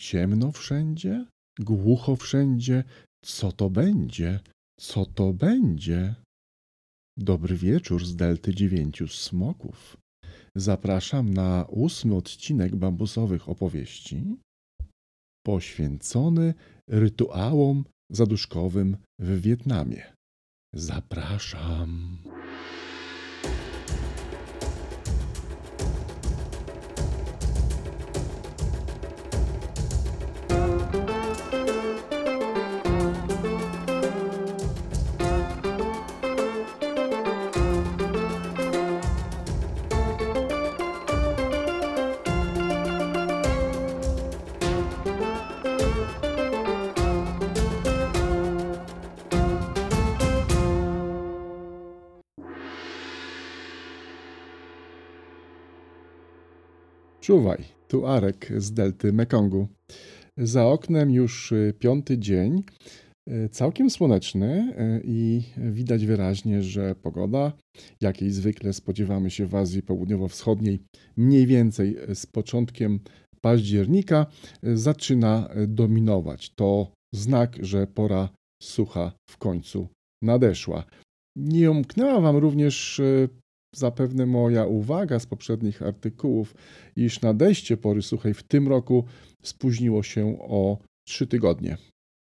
Ciemno wszędzie, głucho wszędzie. Co to będzie? Co to będzie? Dobry wieczór z Delty Dziewięciu Smoków. Zapraszam na ósmy odcinek bambusowych opowieści poświęcony rytuałom zaduszkowym w Wietnamie. Zapraszam. Czuwaj, tu Arek z delty Mekongu. Za oknem już y, piąty dzień, y, całkiem słoneczny y, i widać wyraźnie, że pogoda, jakiej zwykle spodziewamy się w Azji Południowo-Wschodniej, mniej więcej z początkiem października, zaczyna dominować. To znak, że pora sucha w końcu nadeszła. Nie umknęła Wam również Zapewne moja uwaga z poprzednich artykułów, iż nadejście pory suchej w tym roku spóźniło się o 3 tygodnie.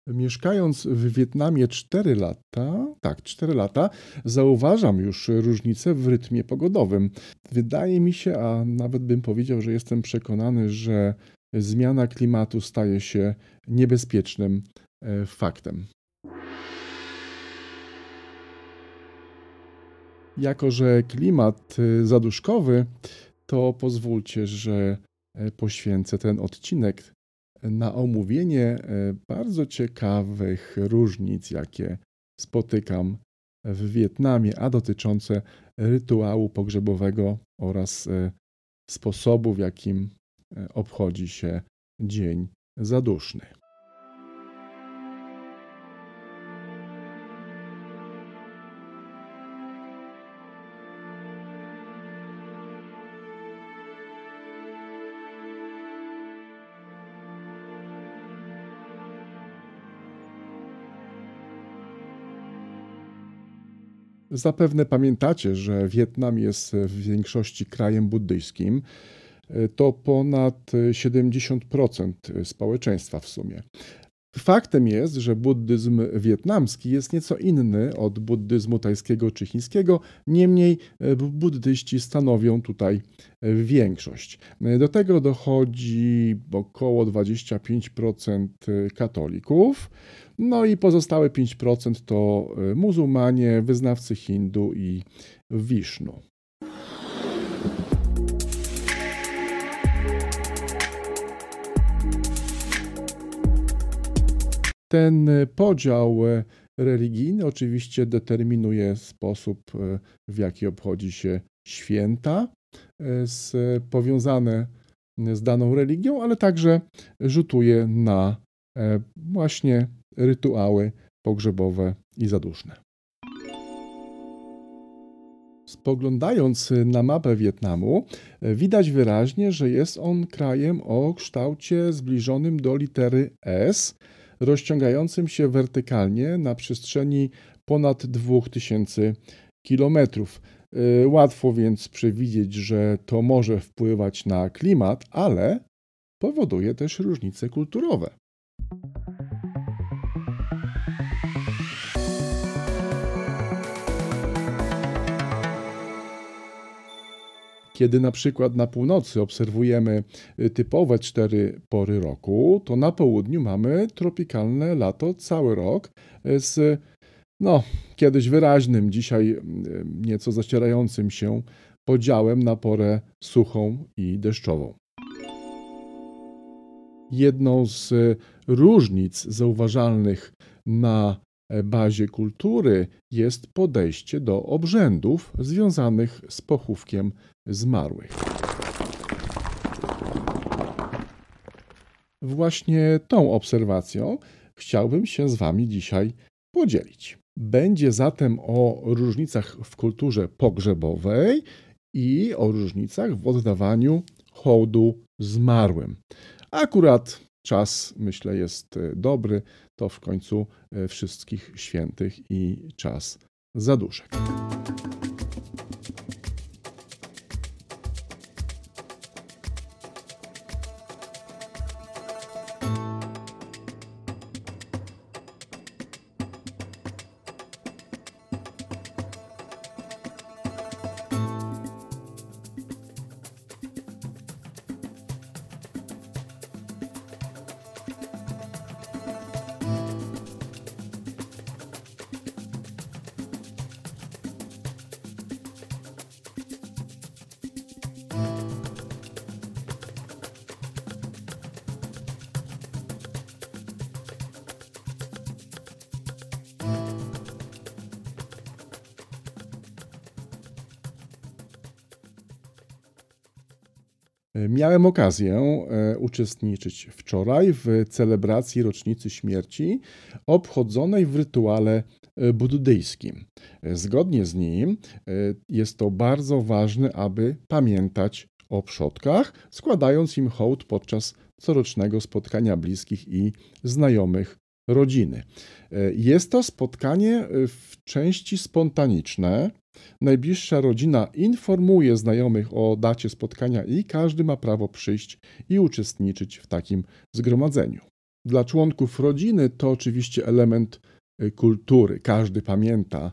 Mieszkając w Wietnamie 4 lata, tak, 4 lata, zauważam już różnicę w rytmie pogodowym. Wydaje mi się, a nawet bym powiedział, że jestem przekonany, że zmiana klimatu staje się niebezpiecznym e, faktem. Jako, że klimat y, zaduszkowy, to pozwólcie, że e, poświęcę ten odcinek na omówienie e, bardzo ciekawych różnic, jakie spotykam w Wietnamie, a dotyczące rytuału pogrzebowego oraz e, sposobu, w jakim obchodzi się Dzień Zaduszny. Zapewne pamiętacie, że Wietnam jest w większości krajem buddyjskim. To ponad 70% społeczeństwa w sumie. Faktem jest, że buddyzm wietnamski jest nieco inny od buddyzmu tajskiego czy chińskiego, niemniej e, buddyści stanowią tutaj e, większość. Do tego dochodzi około 25% katolików, no i pozostałe 5% to e, muzułmanie, wyznawcy Hindu i Wisznu. Ten podział e, religijny oczywiście determinuje sposób, e, w jaki obchodzi się święta z, powiązane z daną religią, ale także rzutuje na właśnie rytuały pogrzebowe i zaduszne. Spoglądając na mapę Wietnamu, widać wyraźnie, że jest on krajem o kształcie zbliżonym do litery S, rozciągającym się wertykalnie na przestrzeni ponad 2000 kilometrów. Łatwo więc przewidzieć, że to może wpływać na klimat, ale powoduje też różnice kulturowe. Kiedy na przykład na północy obserwujemy y, typowe cztery pory roku, to na południu mamy tropikalne lato cały rok y, z no, kiedyś wyraźnym, dzisiaj y, nieco zacierającym się podziałem na porę suchą i deszczową. Jedną z różnic zauważalnych na bazie kultury jest podejście do obrzędów związanych z pochówkiem zmarłych. Właśnie tą obserwacją chciałbym się z Wami dzisiaj podzielić. Będzie zatem o różnicach w kulturze pogrzebowej i o różnicach w oddawaniu hołdu zmarłym. Akurat czas, myślę, jest dobry. To w końcu wszystkich świętych i czas zaduszek. Miałem okazję e, uczestniczyć wczoraj w celebracji rocznicy śmierci obchodzonej w rytuale e, buddyjskim. Zgodnie z nim e, jest to bardzo ważne, aby pamiętać o przodkach, składając im hołd podczas corocznego spotkania bliskich i znajomych rodziny. Jest to spotkanie w części spontaniczne, Najbliższa rodzina informuje znajomych o dacie spotkania i każdy ma prawo przyjść i uczestniczyć w takim zgromadzeniu. Dla członków rodziny to oczywiście element y, kultury. Każdy pamięta,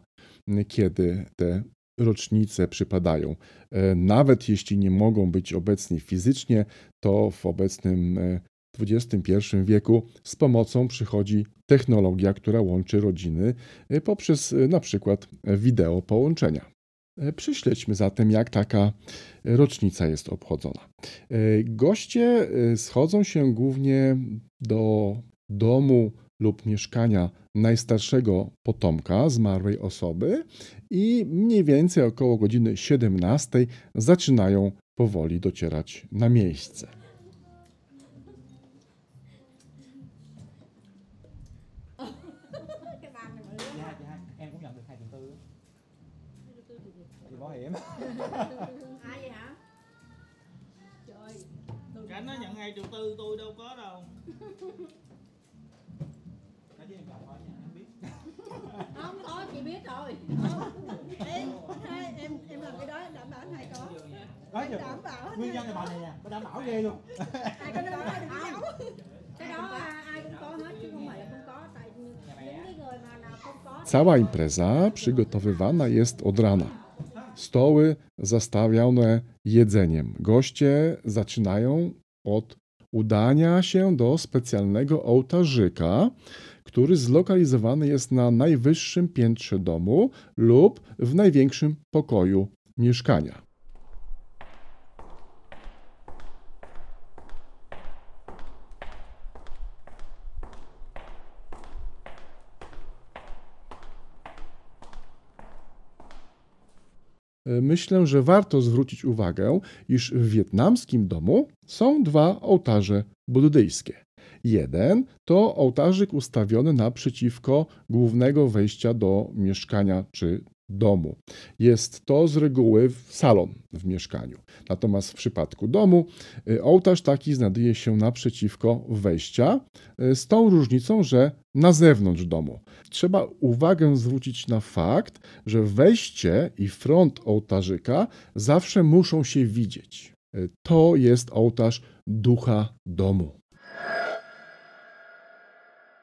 y, kiedy te rocznice przypadają. E, nawet jeśli nie mogą być obecni fizycznie, to w obecnym XXI wieku z pomocą przychodzi technologia, która łączy rodziny e, poprzez e, na przykład wideo połączenia. E, przyśledźmy zatem, jak taka rocznica jest obchodzona. Goście schodzą się głównie do domu lub mieszkania najstarszego potomka zmarłej osoby i mniej więcej około godziny 17 zaczynają powoli docierać na miejsce. Hiểm ai vậy hả? Trời cảnh nó nhận hai triệu tư tôi đâu có đâu. Không có chị biết rồi. Em em em làm cái đó đảm bảo hai có Đấy, đảm bảo nguyên nhân là bà này nè bà đảm bảo ghê luôn. Ai có không cái đó ai cũng có hết chứ không phải là không có tại cái không có Cała impreza przygotowywana jest od rana. Stoły zastawione jedzeniem. Goście zaczynają od udania się do specjalnego ołtarzyka, który zlokalizowany jest na najwyższym piętrze domu lub w największym pokoju mieszkania. Myślę, że warto zwrócić uwagę, iż w wietnamskim domu są dwa ołtarze buddyjskie. Jeden to ołtarzyk ustawiony naprzeciwko głównego wejścia do mieszkania czy domu. Jest to z reguły salon w mieszkaniu. Natomiast w przypadku domu y, ołtarz taki znajduje się naprzeciwko wejścia, y, z tą różnicą, że na zewnątrz domu. Trzeba uwagę zwrócić na fakt, że wejście i front ołtarzyka zawsze muszą się widzieć. Y, to jest ołtarz ducha domu.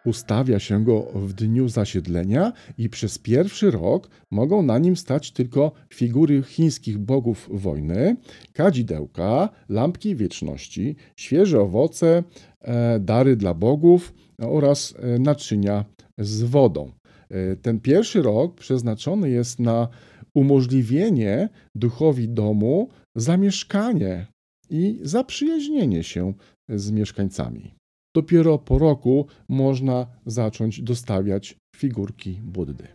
Ustawia się go w dniu zasiedlenia i przez pierwszy rok mogą na nim stać tylko figury chińskich bogów wojny, kadzidełka, lampki wieczności, świeże owoce, e, dary dla bogów oraz e, naczynia z wodą. E, ten pierwszy rok przeznaczony jest na umożliwienie duchowi domu zamieszkanie i zaprzyjaźnienie się z mieszkańcami. Dopiero po roku można zacząć dostawiać figurki Buddy.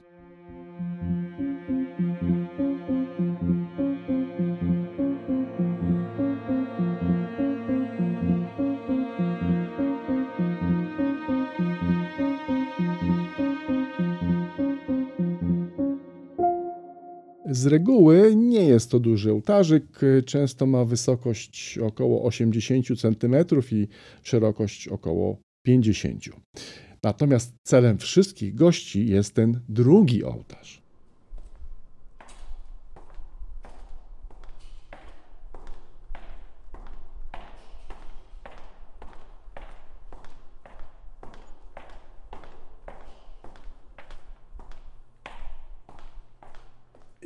Z reguły nie jest to duży ołtarzyk, często ma wysokość około 80 cm i szerokość około 50. Natomiast celem wszystkich gości jest ten drugi ołtarz.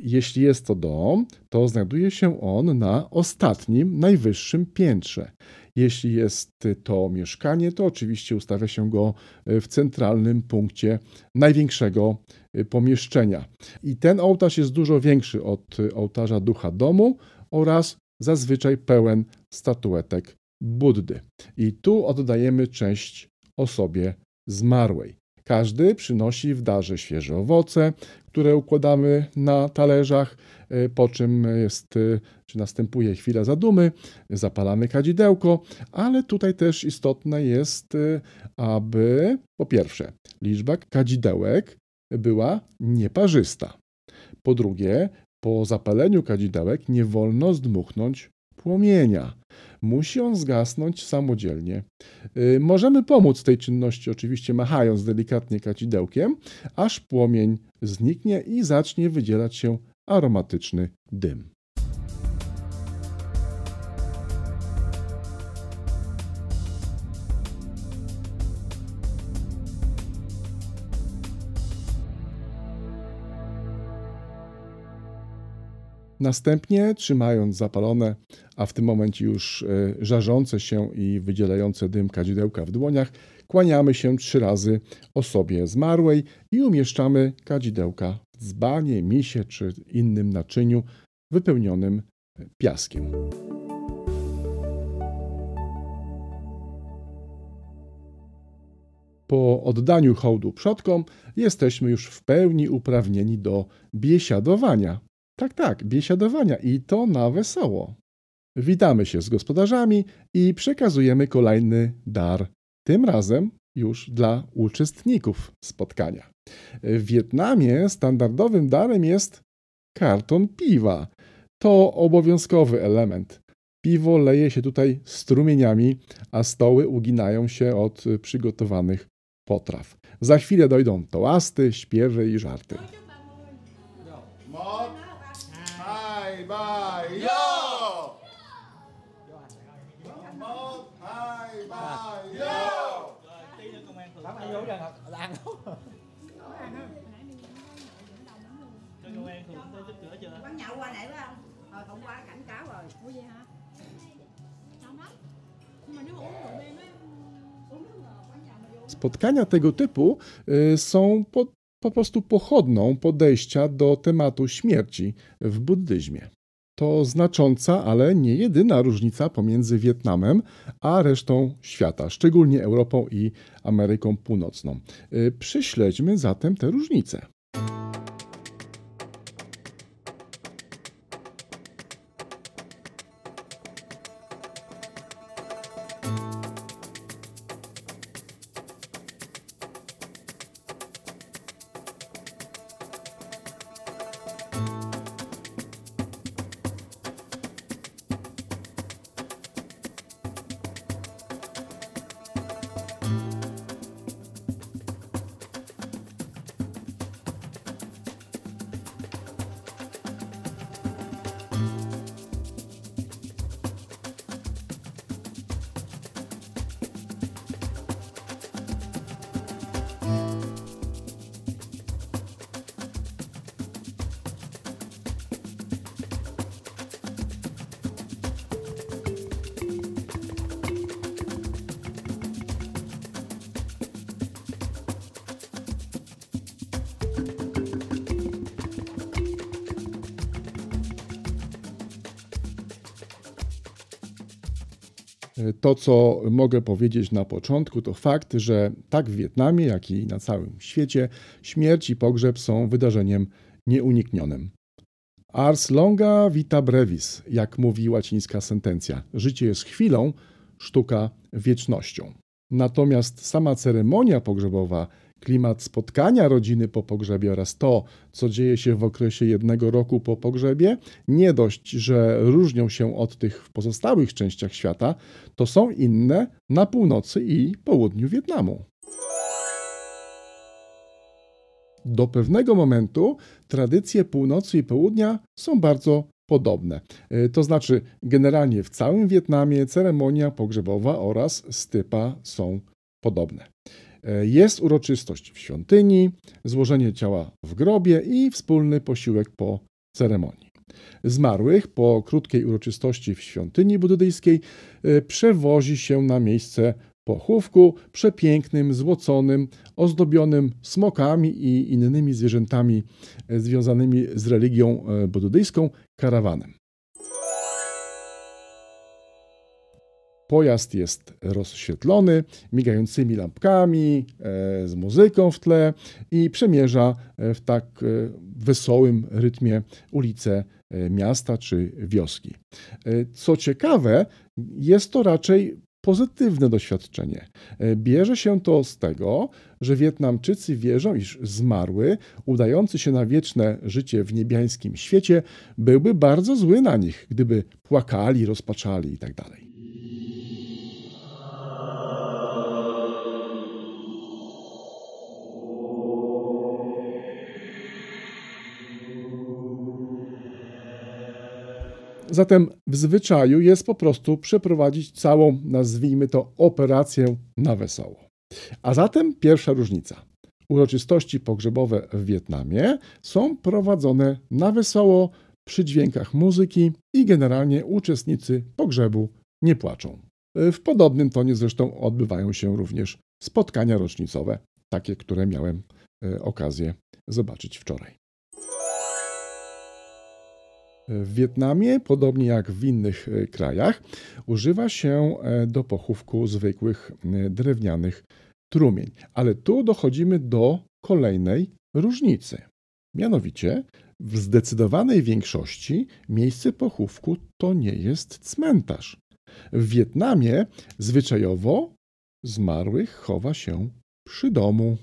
Jeśli jest to dom, to znajduje się on na ostatnim, najwyższym piętrze. Jeśli jest to mieszkanie, to oczywiście ustawia się go w centralnym punkcie największego pomieszczenia. I ten ołtarz jest dużo większy od ołtarza ducha domu oraz zazwyczaj pełen statuetek Buddy. I tu oddajemy cześć osobie zmarłej. Każdy przynosi w darze świeże owoce, które układamy na talerzach, e, po czym jest, e, czy następuje chwila zadumy, zapalamy kadzidełko, ale tutaj też istotne jest, e, aby po pierwsze liczba kadzidełek była nieparzysta. Po drugie, po zapaleniu kadzidełek nie wolno zdmuchnąć płomienia. Musi on zgasnąć samodzielnie. Y, możemy pomóc tej czynności, oczywiście machając delikatnie kacidełkiem, aż płomień zniknie i zacznie wydzielać się aromatyczny dym. Następnie, trzymając zapalone, a w tym momencie już e, żarzące się i wydzielające dym kadzidełka w dłoniach, kłaniamy się trzy razy osobie zmarłej i umieszczamy kadzidełka w dzbanie, misie czy innym naczyniu wypełnionym piaskiem. Po oddaniu hołdu przodkom jesteśmy już w pełni uprawnieni do biesiadowania, tak, tak, biesiadowania i to na wesoło. Witamy się z gospodarzami i przekazujemy kolejny dar, tym razem już dla uczestników spotkania. W Wietnamie standardowym darem jest karton piwa. To obowiązkowy element. Piwo leje się tutaj strumieniami, a stoły uginają się od przygotowanych potraw. Za chwilę dojdą toasty, śpiewy i żarty. Bài vô một hai ba vô tí nữa công an phường Cảm ơn vô rằng là ăn cho công an phường tới giúp chưa Quán nhậu qua nãy phải không? Hồi hôm qua cảnh cáo rồi. Ủa vậy hả? Nhưng mà nếu uống rượu bia mới uống nước ngọt quán nhà mà vô Spotkania tego typu y, są po, po prostu pochodną podejścia do tematu śmierci w buddyzmie. To znacząca, ale nie jedyna różnica pomiędzy Wietnamem a resztą świata, szczególnie Europą i Ameryką Północną. Y, przyśledźmy zatem te różnice. To, co mogę powiedzieć na początku, to fakt, że tak w Wietnamie, jak i na całym świecie śmierć i pogrzeb są wydarzeniem nieuniknionym. Ars longa vita brevis, jak mówi łacińska sentencja. Życie jest chwilą, sztuka wiecznością. Natomiast sama ceremonia pogrzebowa Klimat spotkania rodziny po pogrzebie oraz to, co dzieje się w okresie jednego roku po pogrzebie, nie dość, że różnią się od tych w pozostałych częściach świata, to są inne na północy i południu Wietnamu. Do pewnego momentu tradycje północy i południa są bardzo podobne. E, to znaczy, generalnie w całym Wietnamie ceremonia pogrzebowa oraz stypa są podobne. E, jest uroczystość w świątyni, złożenie ciała w grobie i wspólny posiłek po ceremonii. Zmarłych po krótkiej uroczystości w świątyni buddyjskiej e, przewozi się na miejsce pochówku przepięknym, złoconym, ozdobionym smokami i innymi zwierzętami e, związanymi z religią buddyjską karawanem. Pojazd jest rozświetlony migającymi lampkami, e, z muzyką w tle i przemierza e, w tak e, wesołym rytmie ulice miasta czy wioski. Co ciekawe, jest to raczej pozytywne doświadczenie. Bierze się to z tego, że Wietnamczycy wierzą, iż zmarły, udający się na wieczne życie w niebiańskim świecie, byłby bardzo zły na nich, gdyby płakali, rozpaczali itd. Zatem w zwyczaju jest po prostu przeprowadzić całą, nazwijmy to, operację na wesoło. A zatem pierwsza różnica. Uroczystości pogrzebowe w Wietnamie są prowadzone na wesoło, przy dźwiękach muzyki i generalnie uczestnicy pogrzebu nie płaczą. W podobnym tonie zresztą odbywają się również spotkania rocznicowe, takie, które miałem e, okazję zobaczyć wczoraj. W Wietnamie, podobnie jak w innych e, krajach, używa się e, do pochówku zwykłych e, drewnianych trumień. Ale tu dochodzimy do kolejnej różnicy. Mianowicie, w zdecydowanej większości miejsce pochówku to nie jest cmentarz. W Wietnamie zwyczajowo zmarłych chowa się przy domu.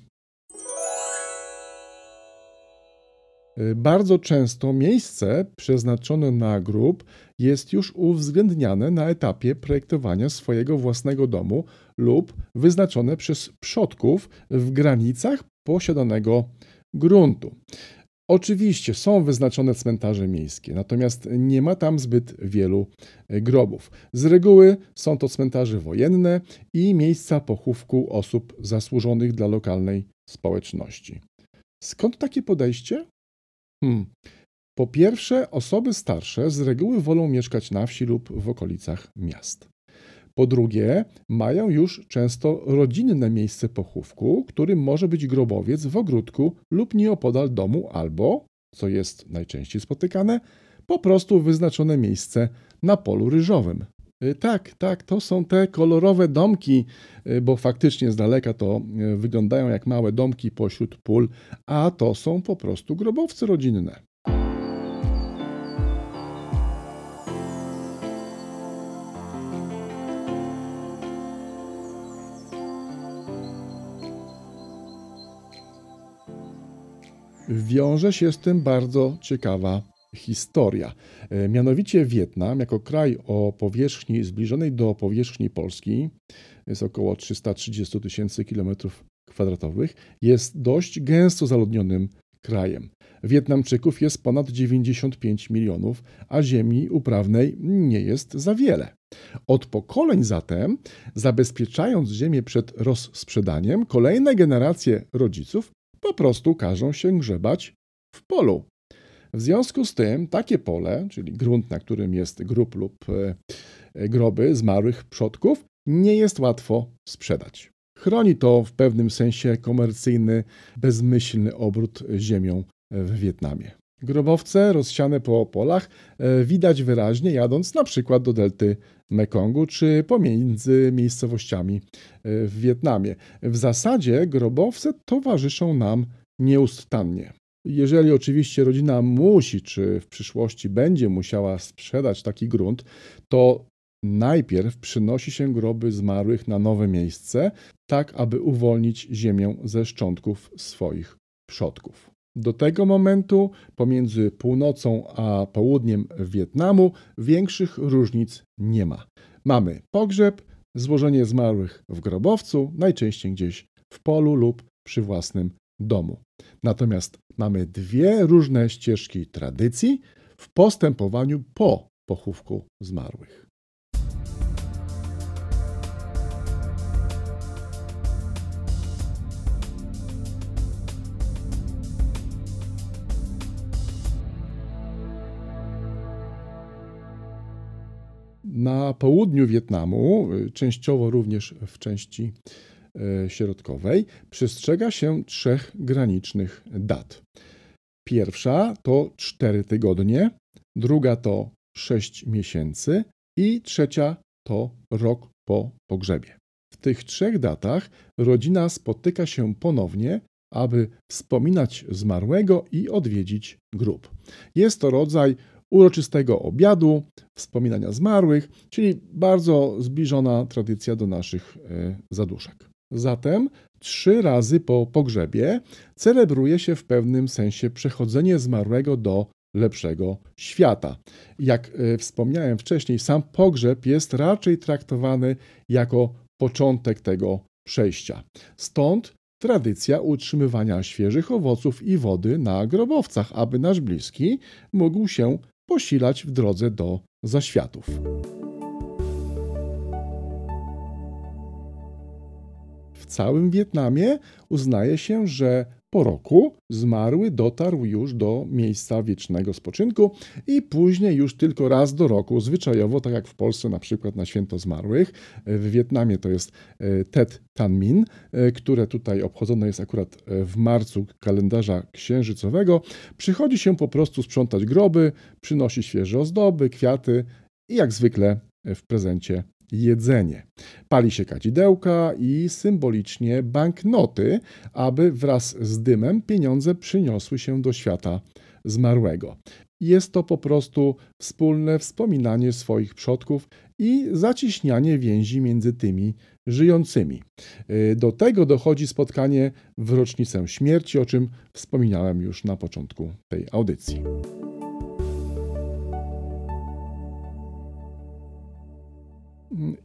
Bardzo często miejsce przeznaczone na grób jest już uwzględniane na etapie projektowania swojego własnego domu lub wyznaczone przez przodków w granicach posiadanego gruntu. Oczywiście są wyznaczone cmentarze miejskie, natomiast nie ma tam zbyt wielu y, grobów. Z reguły są to cmentarze wojenne i miejsca pochówku osób zasłużonych dla lokalnej społeczności. Skąd takie podejście? Hmm. Po pierwsze, osoby starsze z reguły wolą mieszkać na wsi lub w okolicach miast. Po drugie, mają już często rodzinne miejsce pochówku, którym może być grobowiec w ogródku lub nieopodal domu, albo, co jest najczęściej spotykane, po prostu wyznaczone miejsce na polu ryżowym. Y, tak, tak, to są te kolorowe domki, y, bo faktycznie z daleka to y, wyglądają jak małe domki pośród pól, a to są po prostu grobowce rodzinne. Wiąże się z tym bardzo ciekawa historia. E, mianowicie Wietnam, jako kraj o powierzchni zbliżonej do powierzchni Polski, jest około 330 tysięcy kilometrów kwadratowych, jest dość gęsto zaludnionym krajem. Wietnamczyków jest ponad 95 milionów, a ziemi uprawnej nie jest za wiele. Od pokoleń zatem, zabezpieczając ziemię przed rozsprzedaniem, kolejne generacje rodziców po prostu każą się grzebać w polu. W związku z tym takie pole, czyli grunt, na którym jest grób lub e, e, groby zmarłych przodków, nie jest łatwo sprzedać. Chroni to w pewnym sensie komercyjny, bezmyślny obrót ziemią w Wietnamie. Grobowce rozsiane po polach e, widać wyraźnie jadąc na przykład do delty Mekongu czy pomiędzy miejscowościami w Wietnamie. W zasadzie grobowce towarzyszą nam nieustannie. Jeżeli oczywiście rodzina musi, czy w przyszłości będzie musiała sprzedać taki grunt, to najpierw przynosi się groby zmarłych na nowe miejsce, tak aby uwolnić ziemię ze szczątków swoich przodków. Do tego momentu pomiędzy północą a południem Wietnamu większych różnic nie ma. Mamy pogrzeb, złożenie zmarłych w grobowcu, najczęściej gdzieś w polu lub przy własnym domu. Natomiast mamy dwie różne ścieżki tradycji w postępowaniu po pochówku zmarłych. Na południu Wietnamu, częściowo również w części środkowej, przestrzega się trzech granicznych dat. Pierwsza to cztery tygodnie, druga to sześć miesięcy i trzecia to rok po pogrzebie. W tych trzech datach rodzina spotyka się ponownie, aby wspominać zmarłego i odwiedzić grób. Jest to rodzaj uroczystego obiadu, wspominania zmarłych, czyli bardzo zbliżona tradycja do naszych e, zaduszek. Zatem trzy razy po pogrzebie celebruje się w pewnym sensie przechodzenie zmarłego do lepszego świata. Jak e, wspomniałem wcześniej, sam pogrzeb jest raczej traktowany jako początek tego przejścia. Stąd tradycja utrzymywania świeżych owoców i wody na grobowcach, aby nasz bliski mógł się posilać w drodze do zaświatów. W całym Wietnamie uznaje się, że po roku zmarły dotarł już do miejsca wiecznego spoczynku i później już tylko raz do roku, zwyczajowo, tak jak w Polsce na przykład na Święto Zmarłych. W Wietnamie to jest e, Tet Tan Min, e, które tutaj obchodzone jest akurat e, w marcu kalendarza księżycowego. Przychodzi się po prostu sprzątać groby, przynosi świeże ozdoby, kwiaty i jak zwykle w prezencie jedzenie. Pali się kadzidełka i symbolicznie banknoty, aby wraz z dymem pieniądze przyniosły się do świata zmarłego. Jest to po prostu wspólne wspominanie swoich przodków i zaciśnianie więzi między tymi żyjącymi. Do tego dochodzi spotkanie w rocznicę śmierci, o czym wspominałem już na początku tej audycji.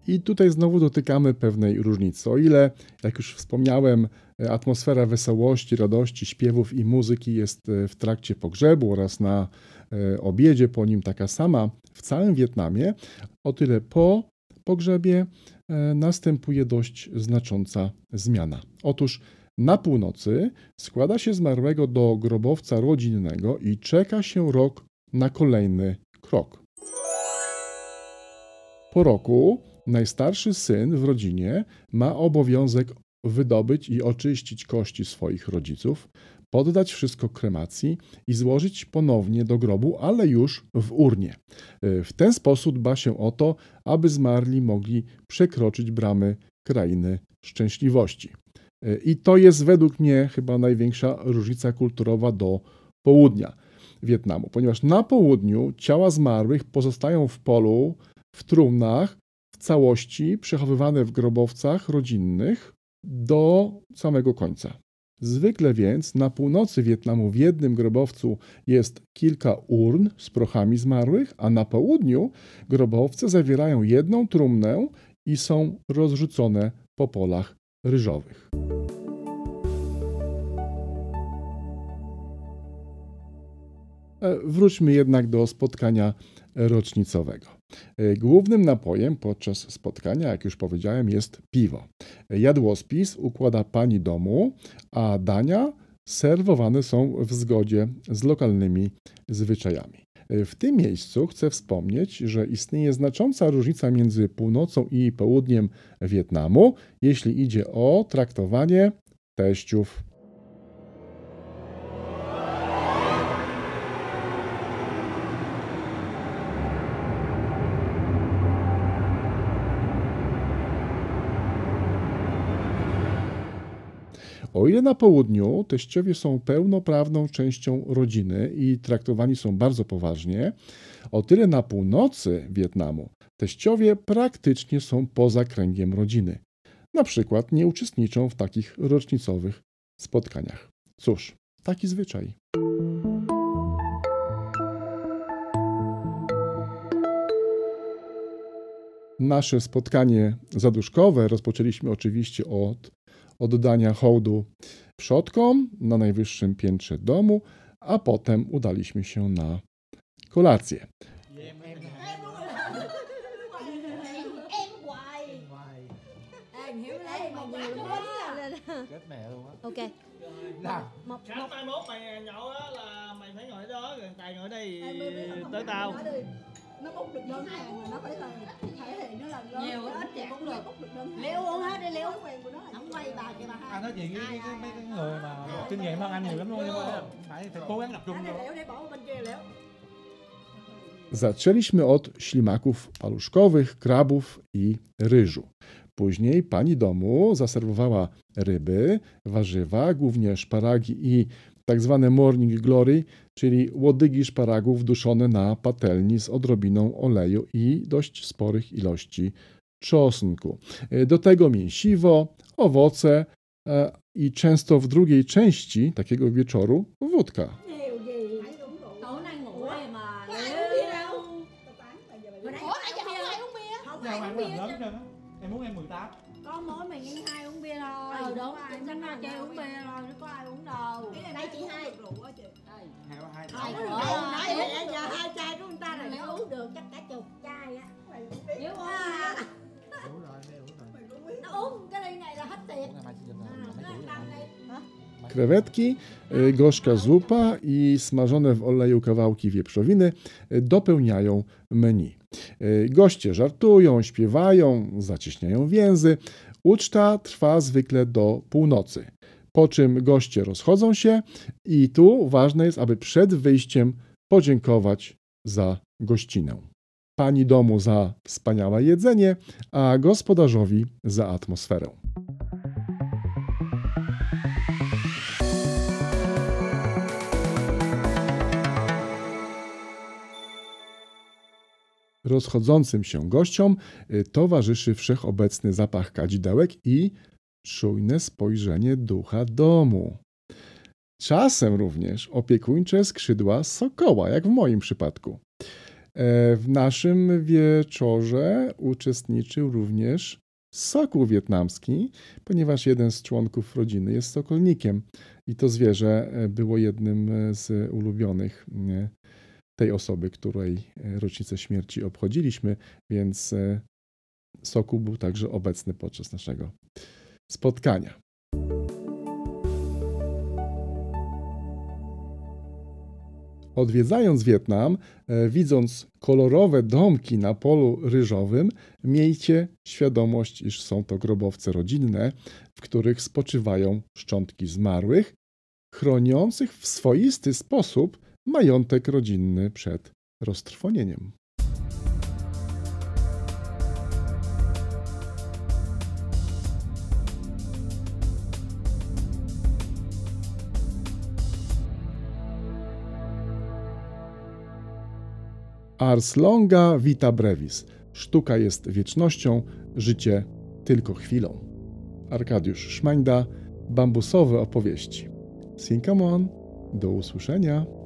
I tutaj znowu dotykamy pewnej różnicy. O ile, jak już wspomniałem, atmosfera wesołości, radości, śpiewów i muzyki jest e, w trakcie pogrzebu oraz na e, obiedzie po nim taka sama w całym Wietnamie, o tyle po pogrzebie e, następuje dość znacząca zmiana. Otóż na północy składa się zmarłego do grobowca rodzinnego i czeka się rok na kolejny krok. Po roku najstarszy syn w rodzinie ma obowiązek wydobyć i oczyścić kości swoich rodziców, poddać wszystko kremacji i złożyć ponownie do grobu, ale już w urnie. W ten sposób dba się o to, aby zmarli mogli przekroczyć bramy krainy szczęśliwości. I to jest według mnie chyba największa różnica kulturowa do południa Wietnamu, ponieważ na południu ciała zmarłych pozostają w polu w trumnach w całości przechowywane w grobowcach rodzinnych do samego końca. Zwykle więc na północy Wietnamu w jednym grobowcu jest kilka urn z prochami zmarłych, a na południu grobowce zawierają jedną trumnę i są rozrzucone po polach ryżowych. E, wróćmy jednak do spotkania rocznicowego. E, głównym napojem podczas spotkania, jak już powiedziałem, jest piwo. Jadłospis układa pani domu, a dania serwowane są w zgodzie z lokalnymi zwyczajami. E, w tym miejscu chcę wspomnieć, że istnieje znacząca różnica między północą i południem Wietnamu, jeśli idzie o traktowanie teściów O ile na południu teściowie są pełnoprawną częścią rodziny i traktowani są bardzo poważnie, o tyle na północy Wietnamu teściowie praktycznie są poza kręgiem rodziny. Na przykład nie uczestniczą w takich rocznicowych spotkaniach. Cóż, taki zwyczaj. Nasze spotkanie zaduszkowe rozpoczęliśmy oczywiście od oddania hołdu przodkom na najwyższym piętrze domu, a potem udaliśmy się na kolację. ok nào một Khánh một mai mốt mày nhậu á là mày phải ngồi đó tài ngồi đây tới tao. Nó bút được đơn hàng nó phải là thể hiện nó là lớn Nhiều, ít thì cũng được. Bút được đơn hàng. Liêu uống hết đi, Liêu. Thói quen của nó. Là không quay bà kìa bà hai. Anh nói chuyện với cái, mấy cái người mà kinh nghiệm hơn anh nhiều lắm luôn nhưng mà phải, phải cố gắng tập trung Zaczęliśmy od ślimaków paluszkowych, krabów i ryżu. Później pani domu zaserwowała ryby, warzywa, głównie szparagi i tak zwane morning glory, czyli łodygi szparagów duszone na patelni z odrobiną oleju i dość sporych ilości czosnku. Do tego mięsiwo, owoce e, i często w drugiej części takiego wieczoru wódka. em muốn em 18 đúng uống uống bia thôi chứ có ai uống đâu. Đây chị uống hai rượu á chị. Hai nãy giờ hai chai của người ta là nếu uống được chắc cả chục. chai á. Nếu uống à. đủ rồi rồi. Nó uống cái ly này là hết tiền. Uống rồi rồi Krewetki, y, gorzka zupa i smażone w oleju kawałki wieprzowiny y, dopełniają menu. Y, Goście żartują, śpiewają, zacieśniają więzy. Uczta trwa zwykle do północy, po czym goście rozchodzą się i tu ważne jest, aby przed wyjściem podziękować za gościnę. Pani domu za wspaniałe jedzenie, a gospodarzowi za atmosferę. Rozchodzącym się gościom y, towarzyszy wszechobecny zapach kadzidełek i czujne spojrzenie ducha domu. Czasem również opiekuńcze skrzydła sokoła, jak w moim przypadku. E, W naszym wieczorze uczestniczył również sokół wietnamski, ponieważ jeden z członków rodziny jest sokolnikiem i to zwierzę e, było jednym z ulubionych tej osoby, której e, rocznicę śmierci obchodziliśmy, więc e, Sokół był także obecny podczas naszego spotkania. Odwiedzając Wietnam, e, widząc kolorowe domki na polu ryżowym, miejcie świadomość, iż są to grobowce rodzinne, w których spoczywają szczątki zmarłych, chroniących w swoisty sposób majątek rodzinny przed roztrwonieniem. Ars longa vita brevis. Sztuka jest wiecznością, życie tylko chwilą. Arkadiusz Szmańda, bambusowe opowieści. Sinkamon, do usłyszenia.